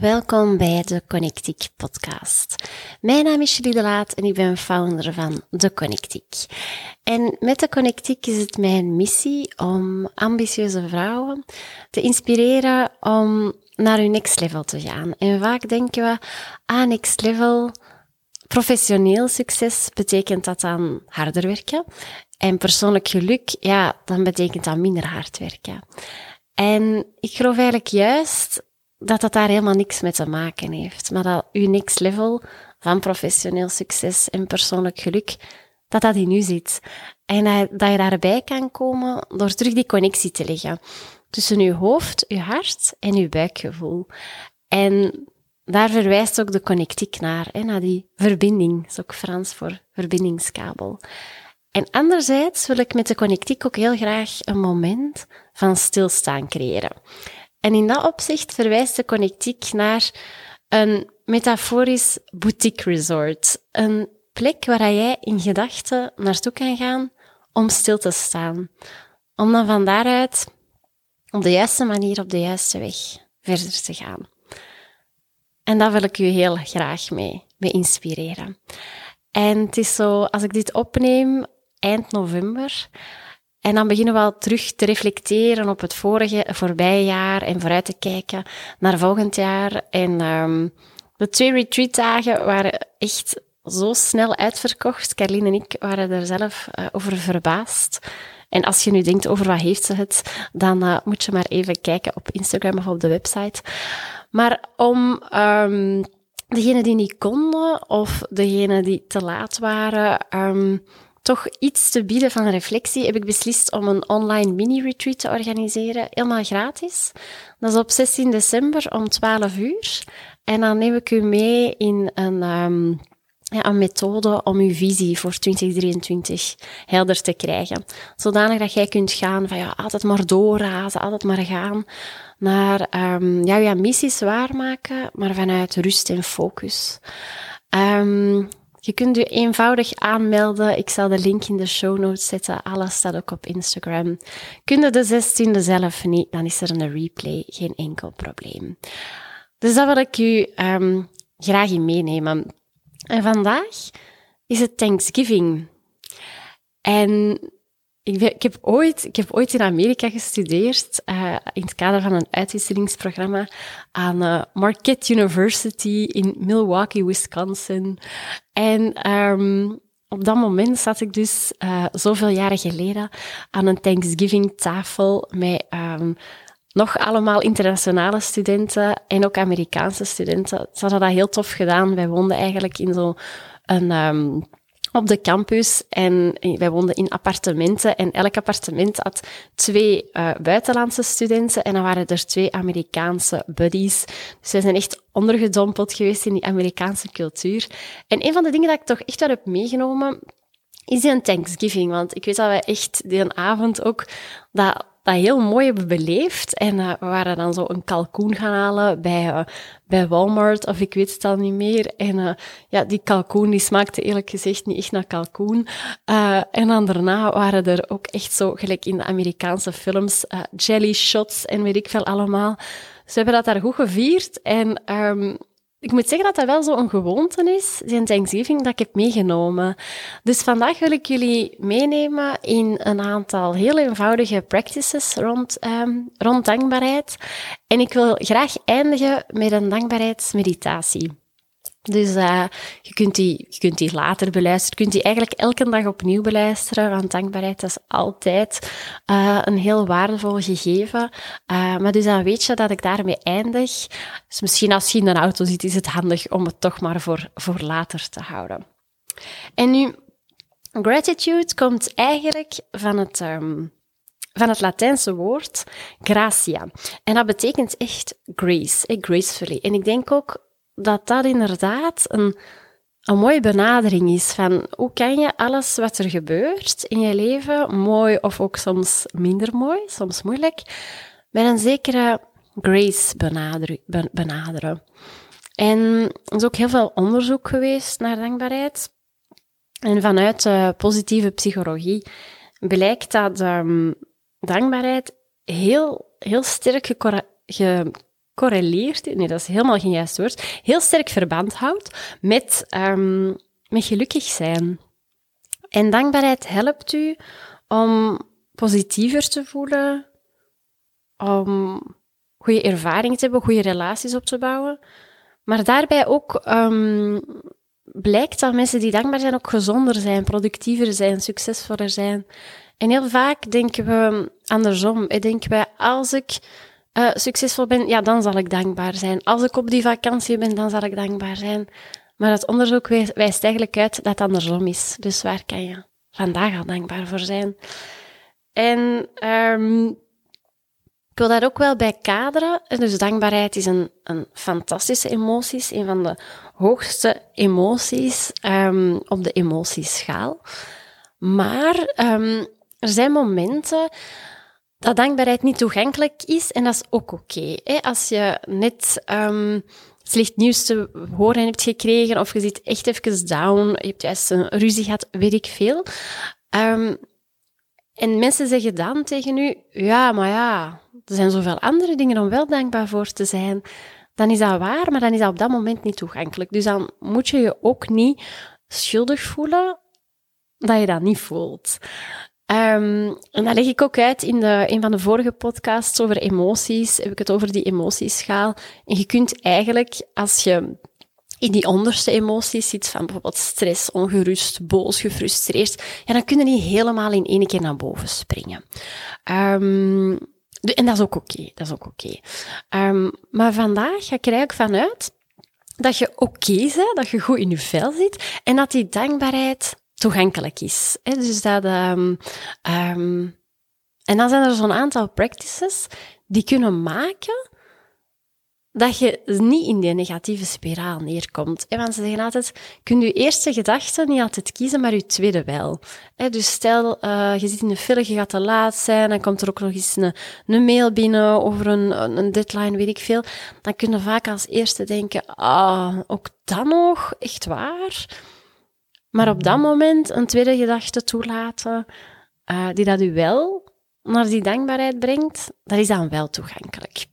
Welkom bij de Connectiek podcast. Mijn naam is Julie de Laat en ik ben founder van de Connectiek. En met de Connectiek is het mijn missie om ambitieuze vrouwen te inspireren om naar hun next level te gaan. En vaak denken we, ah, next level, professioneel succes betekent dat dan harder werken. En persoonlijk geluk, ja, dan betekent dat minder hard werken. En ik geloof eigenlijk juist dat dat daar helemaal niks mee te maken heeft. Maar dat uw next level van professioneel succes en persoonlijk geluk, dat dat in u zit. En dat je daarbij kan komen door terug die connectie te leggen tussen uw hoofd, uw hart en uw buikgevoel. En daar verwijst ook de connectiek naar, hè, naar die verbinding. Dat is ook Frans voor verbindingskabel. En anderzijds wil ik met de connectiek ook heel graag een moment van stilstaan creëren. En in dat opzicht verwijst de connectiek naar een metaforisch boutique resort. Een plek waar jij in gedachten naartoe kan gaan om stil te staan. Om dan van daaruit op de juiste manier, op de juiste weg verder te gaan. En dat wil ik u heel graag mee, mee inspireren. En het is zo, als ik dit opneem eind november, en dan beginnen we al terug te reflecteren op het vorige, voorbije jaar en vooruit te kijken naar volgend jaar. En um, de twee retreatdagen waren echt zo snel uitverkocht. Carline en ik waren er zelf uh, over verbaasd. En als je nu denkt over wat heeft ze het, dan uh, moet je maar even kijken op Instagram of op de website. Maar om um, degenen die niet konden of degenen die te laat waren, um, toch iets te bieden van reflectie, heb ik beslist om een online mini-retreat te organiseren, helemaal gratis. Dat is op 16 december om 12 uur. En dan neem ik u mee in een, um, ja, een methode om uw visie voor 2023 helder te krijgen. Zodanig dat jij kunt gaan van ja, altijd maar doorrazen, altijd maar gaan naar um, ja, je missies waarmaken, maar vanuit rust en focus. Um, je kunt je eenvoudig aanmelden. Ik zal de link in de show notes zetten. Alles staat ook op Instagram. Kun je de 16e zelf niet, dan is er een replay. Geen enkel probleem. Dus dat wil ik u um, graag in meenemen. En vandaag is het Thanksgiving. En ik, ik, heb ooit, ik heb ooit in Amerika gestudeerd, uh, in het kader van een uitwisselingsprogramma aan uh, Marquette University in Milwaukee, Wisconsin. En um, op dat moment zat ik dus, uh, zoveel jaren geleden, aan een Thanksgiving-tafel met um, nog allemaal internationale studenten en ook Amerikaanse studenten. Ze hadden dat heel tof gedaan. Wij woonden eigenlijk in zo'n um, op de campus en wij woonden in appartementen en elk appartement had twee uh, buitenlandse studenten en dan waren er twee Amerikaanse buddies. Dus wij zijn echt ondergedompeld geweest in die Amerikaanse cultuur. En een van de dingen dat ik toch echt wel heb meegenomen is die een Thanksgiving. Want ik weet dat wij echt die avond ook dat dat heel mooi hebben beleefd. En uh, we waren dan zo een kalkoen gaan halen bij, uh, bij Walmart, of ik weet het al niet meer. En uh, ja, die kalkoen die smaakte eerlijk gezegd niet echt naar kalkoen. en dan daarna waren er ook echt zo, gelijk in de Amerikaanse films, jelly shots en weet ik veel allemaal. Ze hebben dat daar goed gevierd. En um, ik moet zeggen dat dat wel zo'n gewoonte is, die Thanksgiving, dat ik heb meegenomen. Dus vandaag wil ik jullie meenemen in een aantal heel eenvoudige practices rond, um, rond dankbaarheid. En ik wil graag eindigen met een dankbaarheidsmeditatie. Dus uh, je, kunt die, je kunt die later beluisteren. Je kunt die eigenlijk elke dag opnieuw beluisteren. Want dankbaarheid is altijd uh, een heel waardevol gegeven. Uh, maar dus dan weet je dat ik daarmee eindig. Dus misschien als je in een auto zit, is het handig om het toch maar voor, voor later te houden. En nu, gratitude komt eigenlijk van het... Um, van het Latijnse woord gracia. En dat betekent echt grace, eh, gracefully. En ik denk ook dat dat inderdaad een, een mooie benadering is van hoe kan je alles wat er gebeurt in je leven, mooi of ook soms minder mooi, soms moeilijk, met een zekere grace benaderen. En er is ook heel veel onderzoek geweest naar dankbaarheid. En vanuit de positieve psychologie blijkt dat um, dankbaarheid heel, heel sterk correleert, nee, dat is helemaal geen juist woord, heel sterk verband houdt met, um, met gelukkig zijn. En dankbaarheid helpt u om positiever te voelen, om goede ervaringen te hebben, goede relaties op te bouwen. Maar daarbij ook um, blijkt dat mensen die dankbaar zijn ook gezonder zijn, productiever zijn, succesvoller zijn. En heel vaak denken we andersom. Denken wij, als ik uh, succesvol ben, ja, dan zal ik dankbaar zijn. Als ik op die vakantie ben, dan zal ik dankbaar zijn. Maar het onderzoek wijst eigenlijk uit dat het andersom is. Dus waar kan je vandaag al dankbaar voor zijn? En um, ik wil daar ook wel bij kaderen. Dus dankbaarheid is een, een fantastische emotie, een van de hoogste emoties um, op de emotieschaal. Maar um, er zijn momenten dat dankbaarheid niet toegankelijk is en dat is ook oké. Als je net um, slecht nieuws te horen hebt gekregen of je zit echt even down, je hebt juist een ruzie gehad, weet ik veel. Um, en mensen zeggen dan tegen u, ja, maar ja, er zijn zoveel andere dingen om wel dankbaar voor te zijn. Dan is dat waar, maar dan is dat op dat moment niet toegankelijk. Dus dan moet je je ook niet schuldig voelen dat je dat niet voelt. Um, en dat leg ik ook uit in de, een van de vorige podcasts over emoties. Heb ik het over die emotieschaal. En je kunt eigenlijk, als je in die onderste emoties zit, van bijvoorbeeld stress, ongerust, boos, gefrustreerd, ja, dan kunnen die helemaal in één keer naar boven springen. Um, en dat is ook oké, dat is ook oké. Um, maar vandaag ga ik er eigenlijk vanuit dat je oké okay dat je goed in je vel zit en dat die dankbaarheid toegankelijk is. Hè? Dus dat, um, um, en dan zijn er zo'n aantal practices die kunnen maken dat je niet in die negatieve spiraal neerkomt. Want ze zeggen altijd, kun je eerste gedachte niet altijd kiezen, maar je tweede wel. Dus stel, uh, je zit in de file, je gaat te laat zijn, dan komt er ook nog eens een, een mail binnen over een, een deadline, weet ik veel. Dan kun je vaak als eerste denken, ah, ook dan nog? Echt waar? Maar op dat moment een tweede gedachte toelaten, uh, die dat u wel naar die dankbaarheid brengt, dat is dan wel toegankelijk.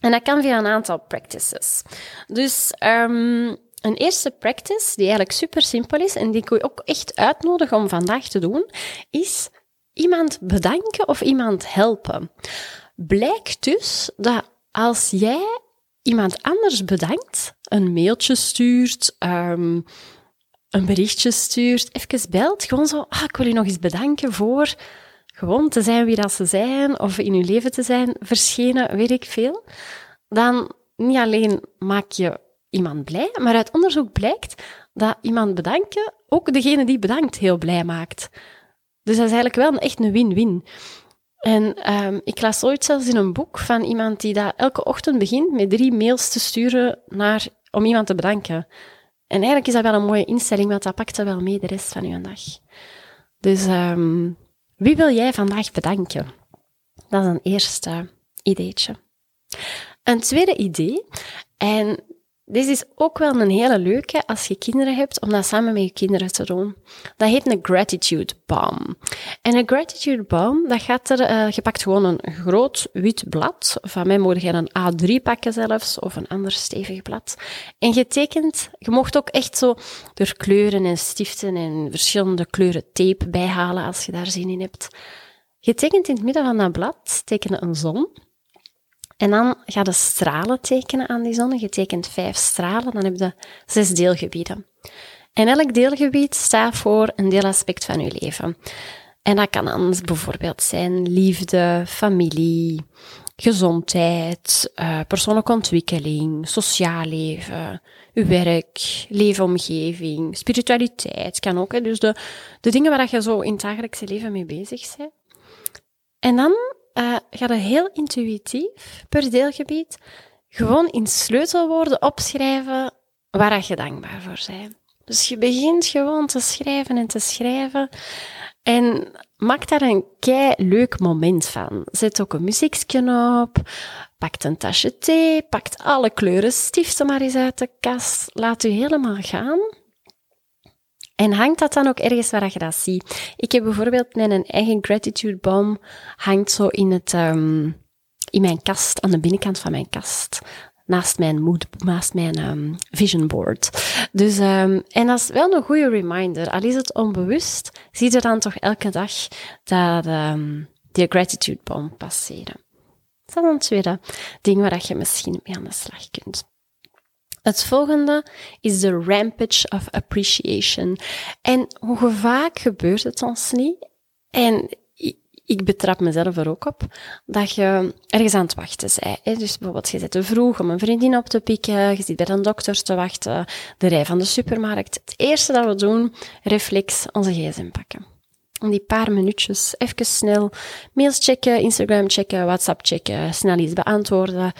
En dat kan via een aantal practices. Dus um, een eerste practice, die eigenlijk super simpel is en die ik u ook echt uitnodig om vandaag te doen, is iemand bedanken of iemand helpen. Blijkt dus dat als jij iemand anders bedankt, een mailtje stuurt, um, een berichtje stuurt, even belt, gewoon zo, ah, ik wil je nog eens bedanken voor gewoon te zijn wie dat ze zijn, of in je leven te zijn verschenen, weet ik veel, dan niet alleen maak je iemand blij, maar uit onderzoek blijkt dat iemand bedanken ook degene die bedankt heel blij maakt. Dus dat is eigenlijk wel echt een win-win. En um, ik las ooit zelfs in een boek van iemand die dat elke ochtend begint met drie mails te sturen naar, om iemand te bedanken. En eigenlijk is dat wel een mooie instelling, want dat pakt wel mee de rest van je dag. Dus um, wie wil jij vandaag bedanken? Dat is een eerste ideetje. Een tweede idee, en dit is ook wel een hele leuke als je kinderen hebt, om dat samen met je kinderen te doen. Dat heet een gratitude bomb. En een gratitude bomb, dat gaat er, uh, je pakt gewoon een groot wit blad. Van mij moet je een A3 pakken zelfs, of een ander stevig blad. En je tekent, je mocht ook echt zo door kleuren en stiften en verschillende kleuren tape bijhalen als je daar zin in hebt. Je tekent in het midden van dat blad, teken een zon. En dan ga je stralen tekenen aan die zon. Je tekent vijf stralen, dan heb je zes deelgebieden. En elk deelgebied staat voor een deelaspect van je leven. En dat kan dan bijvoorbeeld zijn liefde, familie, gezondheid, uh, persoonlijke ontwikkeling, sociaal leven, uw werk, leefomgeving, spiritualiteit kan ook. Dus de, de dingen waar je zo in het dagelijkse leven mee bezig bent. En dan uh, ga je heel intuïtief per deelgebied gewoon in sleutelwoorden opschrijven waar je dankbaar voor bent. Dus je begint gewoon te schrijven en te schrijven. En maak daar een kei leuk moment van. Zet ook een muziekje op. Pak een tasje thee. Pak alle kleuren stiften maar eens uit de kast. Laat u helemaal gaan. En hangt dat dan ook ergens waar je dat ziet? Ik heb bijvoorbeeld mijn eigen gratitude bomb hangt zo in het, um, in mijn kast, aan de binnenkant van mijn kast. Naast mijn, mood, naast mijn um, vision board. Dus, um, en dat is wel een goede reminder. Al is het onbewust, zie je dan toch elke dag dat die gratitude bomb passeren. Dat is dan een tweede ding waar je misschien mee aan de slag kunt. Het volgende is de rampage of appreciation. En hoe vaak gebeurt het ons niet? En ik betrap mezelf er ook op, dat je ergens aan het wachten bent. Dus bijvoorbeeld, je zit te vroeg om een vriendin op te pikken, je zit bij een dokter te wachten, de rij van de supermarkt. Het eerste dat we doen, reflex, onze gsm pakken. Om die paar minuutjes even snel mails checken, Instagram checken, WhatsApp checken, snel iets beantwoorden.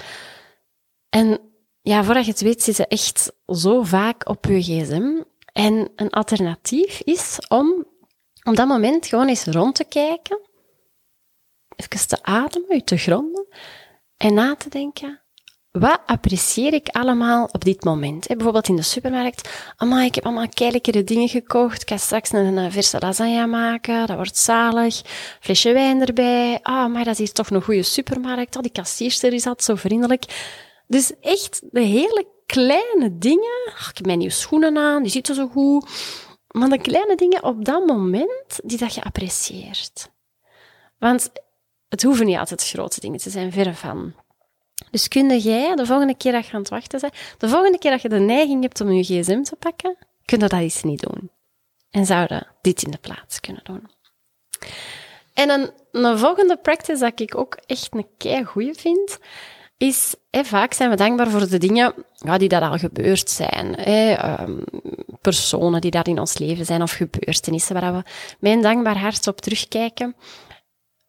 En ja, voordat je het weet, zit je echt zo vaak op je gsm. En een alternatief is om op dat moment gewoon eens rond te kijken, even te ademen, je te gronden en na te denken, wat apprecieer ik allemaal op dit moment? bijvoorbeeld in de supermarkt. Amai, ik heb allemaal keilekere dingen gekocht. Ik ga straks een verse lasagne maken. Dat wordt zalig. Flesje wijn erbij. Ah, maar dat is toch een goede supermarkt. Al die kassierster is altijd zo vriendelijk. Dus echt de hele kleine dingen. ik heb mijn nieuwe schoenen aan, die zitten zo goed. Maar de kleine dingen op dat moment, die dat je apprecieert. Want het hoeven niet altijd grote dingen te zijn, verre van. Dus kun jij, de volgende keer dat je aan het wachten bent, de volgende keer dat je de neiging hebt om je gsm te pakken, kun je dat eens niet doen. En zouden dit in de plaats kunnen doen. En een, een volgende practice dat ik ook echt een kei goeie vind, is, vaak zijn we dankbaar voor de dingen ja, die dat al gebeurd zijn. Ehm, personen die daar in ons leven zijn of gebeurtenissen waar we met dankbaar hart op terugkijken.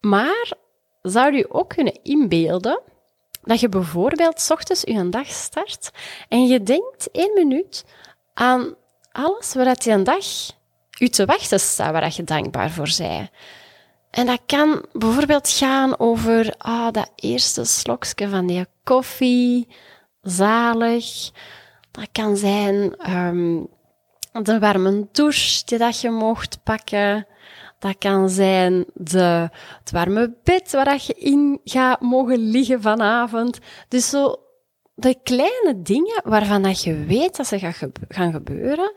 Maar zou je ook kunnen inbeelden dat je bijvoorbeeld ochtends je dag start en je denkt één minuut aan alles wat je een dag u te wachten staat, waar je dankbaar voor bent. En dat kan bijvoorbeeld gaan over ah, dat eerste slokje van die koffie, zalig. Dat kan zijn um, de warme douche die dat je mocht pakken. Dat kan zijn de, het warme bed waar je in gaat mogen liggen vanavond. Dus zo de kleine dingen waarvan dat je weet dat ze gaan gebeuren,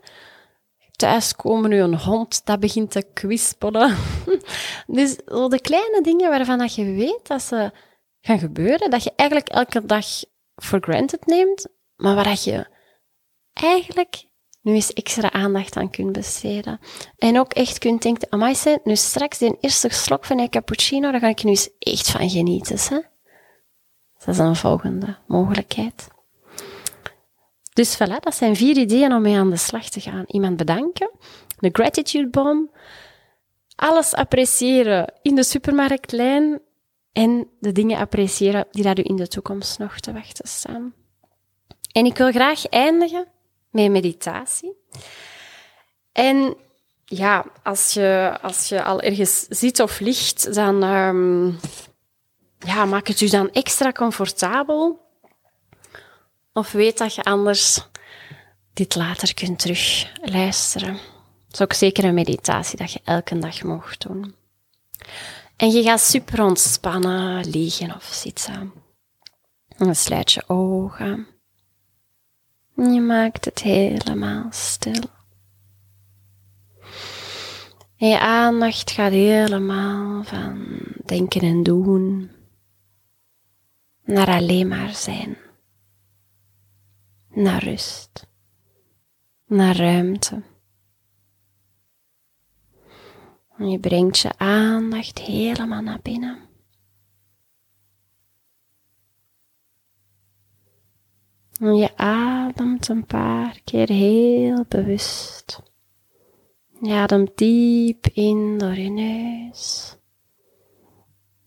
thuis komen nu een hond dat begint te kwispelen. dus de kleine dingen waarvan dat je weet dat ze gaan gebeuren, dat je eigenlijk elke dag for granted neemt, maar waar dat je eigenlijk nu eens extra aandacht aan kunt besteden. En ook echt kunt denken, amai, nu straks die eerste slok van een cappuccino, daar ga ik nu eens echt van genieten. Hè? Dat is een volgende mogelijkheid. Dus voilà, dat zijn vier ideeën om mee aan de slag te gaan. Iemand bedanken, de gratitude bomb, alles appreciëren in de supermarktlijn en de dingen appreciëren die daar u in de toekomst nog te wachten staan. En ik wil graag eindigen met meditatie. En ja, als je, als je al ergens zit of ligt, dan um, ja, maak het u dan extra comfortabel of weet dat je anders dit later kunt terug luisteren. Dat is ook zeker een meditatie dat je elke dag mocht doen. En je gaat super ontspannen liggen of zitten. En dan sluit je ogen. En je maakt het helemaal stil. En je aandacht gaat helemaal van denken en doen naar alleen maar zijn naar rust, naar ruimte. En je brengt je aandacht helemaal naar binnen. En je ademt een paar keer heel bewust. Je ademt diep in door je neus.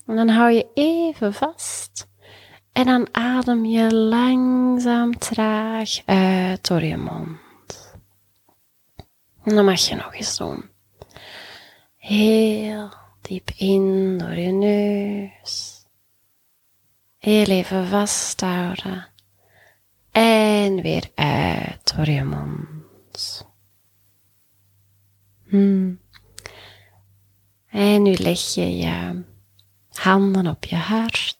En dan hou je even vast en dan adem je langzaam traag uit door je mond. En dan mag je nog eens doen. Heel diep in door je neus. Heel even vasthouden. En weer uit door je mond. Hmm. En nu leg je je handen op je hart.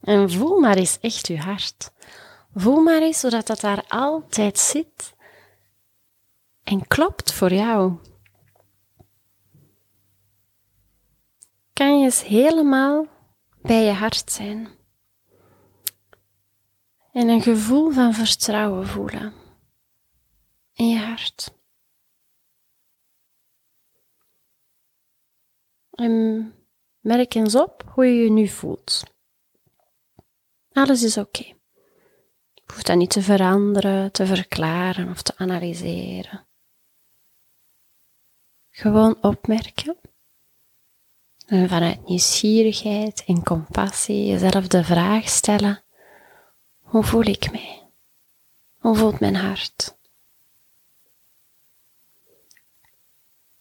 En voel maar eens echt je hart. Voel maar eens zodat dat daar altijd zit en klopt voor jou. Kan je eens helemaal bij je hart zijn en een gevoel van vertrouwen voelen in je hart. En merk eens op hoe je je nu voelt. Alles is oké. Je hoeft dat niet te veranderen, te verklaren of te analyseren. Gewoon opmerken. En vanuit nieuwsgierigheid en compassie jezelf de vraag stellen: hoe voel ik mij? Hoe voelt mijn hart?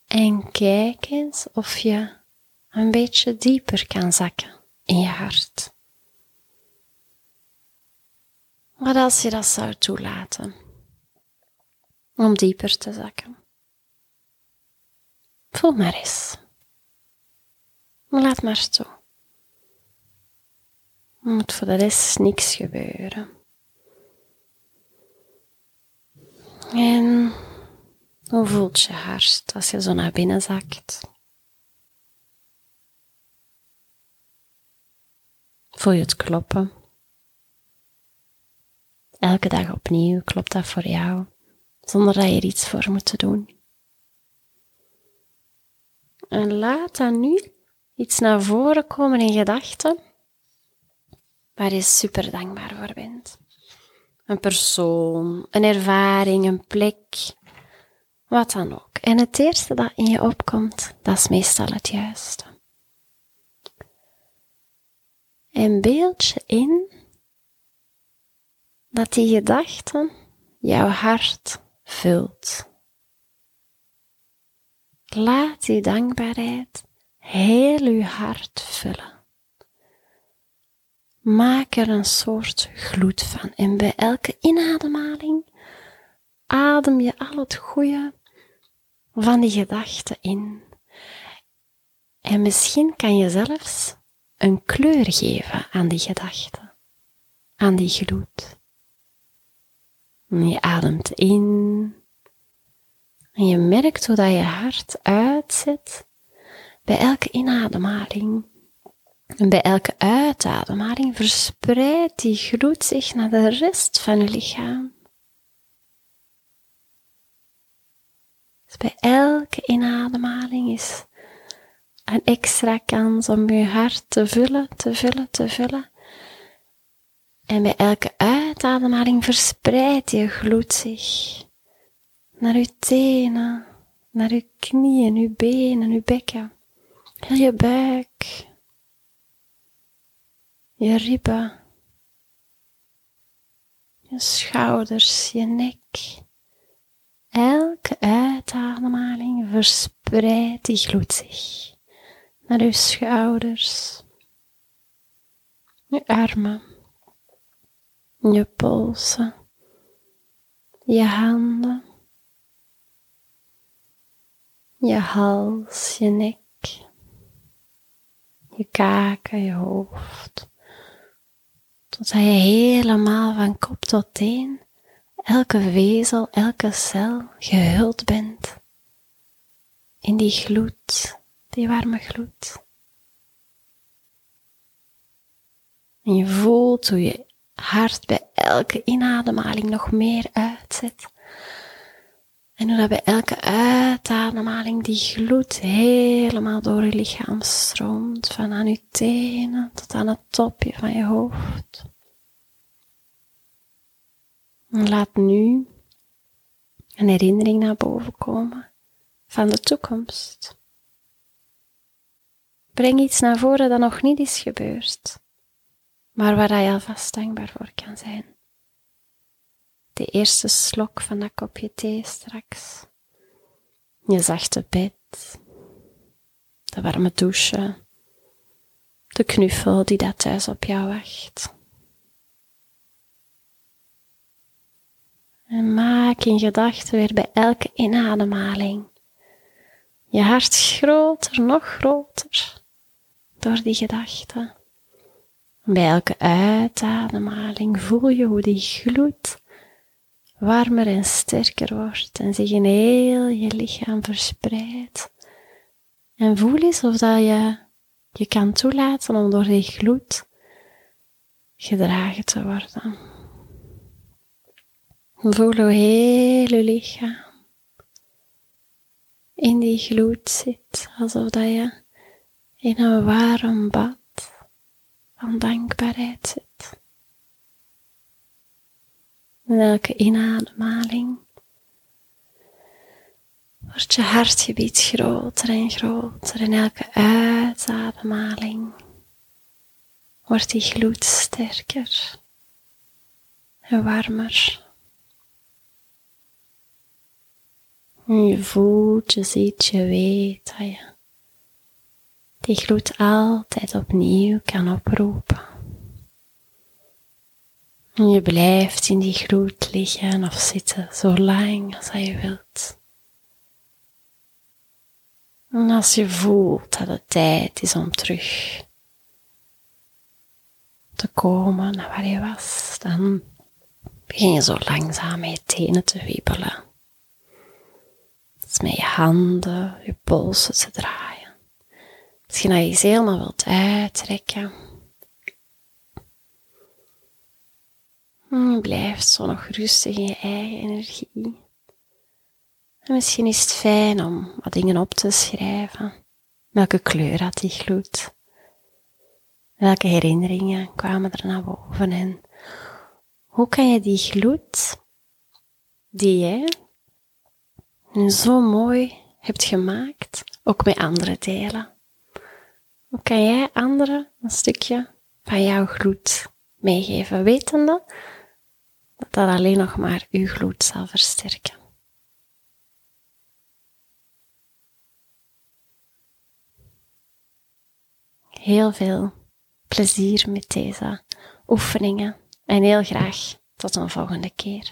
En kijk eens of je een beetje dieper kan zakken in je hart. Wat als je dat zou toelaten? Om dieper te zakken. Voel maar eens. Laat maar toe. Er moet voor de rest niks gebeuren. En hoe voelt je hart als je zo naar binnen zakt? Voel je het kloppen? Elke dag opnieuw klopt dat voor jou, zonder dat je er iets voor moet doen. En laat dan nu iets naar voren komen in gedachten waar je super dankbaar voor bent. Een persoon, een ervaring, een plek, wat dan ook. En het eerste dat in je opkomt, dat is meestal het juiste. En beeld je in dat die gedachten jouw hart vult. Laat die dankbaarheid heel uw hart vullen. Maak er een soort gloed van en bij elke inademhaling adem je al het goede van die gedachten in. En misschien kan je zelfs een kleur geven aan die gedachten, aan die gloed. Je ademt in en je merkt hoe dat je hart uitzet bij elke inademhaling. En bij elke uitademhaling verspreidt die gloed zich naar de rest van je lichaam. Dus bij elke inademhaling is een extra kans om je hart te vullen, te vullen, te vullen. En bij elke uitademhaling verspreidt je gloed zich naar je tenen, naar je knieën, je benen, je bekken, heel je buik, je ribben, je schouders, je nek. Elke uitademhaling verspreidt die gloed zich naar uw schouders, je armen, je polsen, je handen, je hals, je nek, je kaken, je hoofd, totdat je helemaal van kop tot teen, elke vezel, elke cel gehuld bent in die gloed die warme gloed. En je voelt hoe je hart bij elke inademhaling nog meer uitzet. En hoe dat bij elke uitademhaling die gloed helemaal door je lichaam stroomt, van aan je tenen tot aan het topje van je hoofd. En laat nu een herinnering naar boven komen van de toekomst. Breng iets naar voren dat nog niet is gebeurd, maar waar je alvast dankbaar voor kan zijn. De eerste slok van dat kopje thee straks. Je zachte bed. De warme douche. De knuffel die daar thuis op jou wacht. En maak in gedachten weer bij elke inademhaling je hart groter, nog groter door die gedachten. Bij elke uitademhaling voel je hoe die gloed warmer en sterker wordt en zich in heel je lichaam verspreidt. En voel eens of dat je je kan toelaten om door die gloed gedragen te worden. Voel hoe heel je lichaam in die gloed zit, alsof dat je in een warm bad van dankbaarheid zit. In elke inademhaling wordt je hartgebied groter en groter. En elke uitademhaling wordt die gloed sterker en warmer. Je voelt, je ziet, je weet dat je die gloed altijd opnieuw kan oproepen. En je blijft in die gloed liggen of zitten zo lang als je wilt. En als je voelt dat het tijd is om terug te komen naar waar je was, dan begin je zo langzaam met je tenen te wiebelen. Dus met je handen, je polsen te draaien. Misschien dat je ze helemaal wilt uittrekken. En je blijft zo nog rustig in je eigen energie. En misschien is het fijn om wat dingen op te schrijven. Welke kleur had die gloed? Welke herinneringen kwamen er naar boven? En hoe kan je die gloed, die je zo mooi hebt gemaakt, ook met anderen delen? Hoe kan jij anderen een stukje van jouw gloed meegeven, wetende dat dat alleen nog maar uw gloed zal versterken? heel veel plezier met deze oefeningen en heel graag tot een volgende keer.